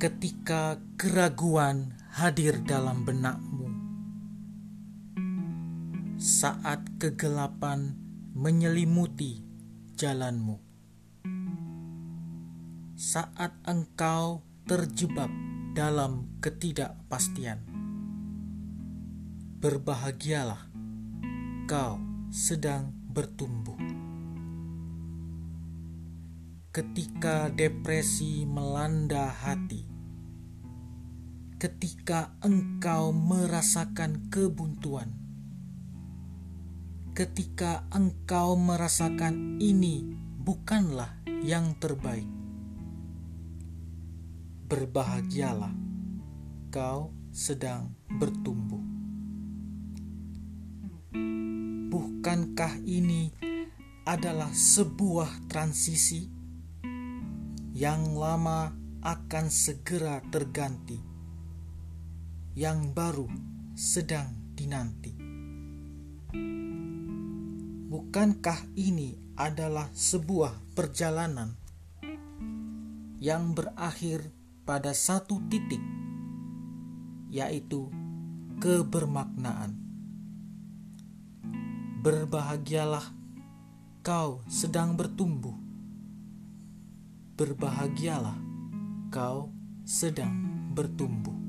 ketika keraguan hadir dalam benakmu, saat kegelapan menyelimuti jalanmu, saat engkau terjebak dalam ketidakpastian. Berbahagialah, kau sedang bertumbuh. Ketika depresi melanda hati, ketika engkau merasakan kebuntuan, ketika engkau merasakan ini bukanlah yang terbaik, berbahagialah, kau sedang bertumbuh. Bukankah ini adalah sebuah transisi yang lama akan segera terganti? Yang baru sedang dinanti. Bukankah ini adalah sebuah perjalanan yang berakhir pada satu titik, yaitu kebermaknaan? Berbahagialah kau sedang bertumbuh. Berbahagialah kau sedang bertumbuh.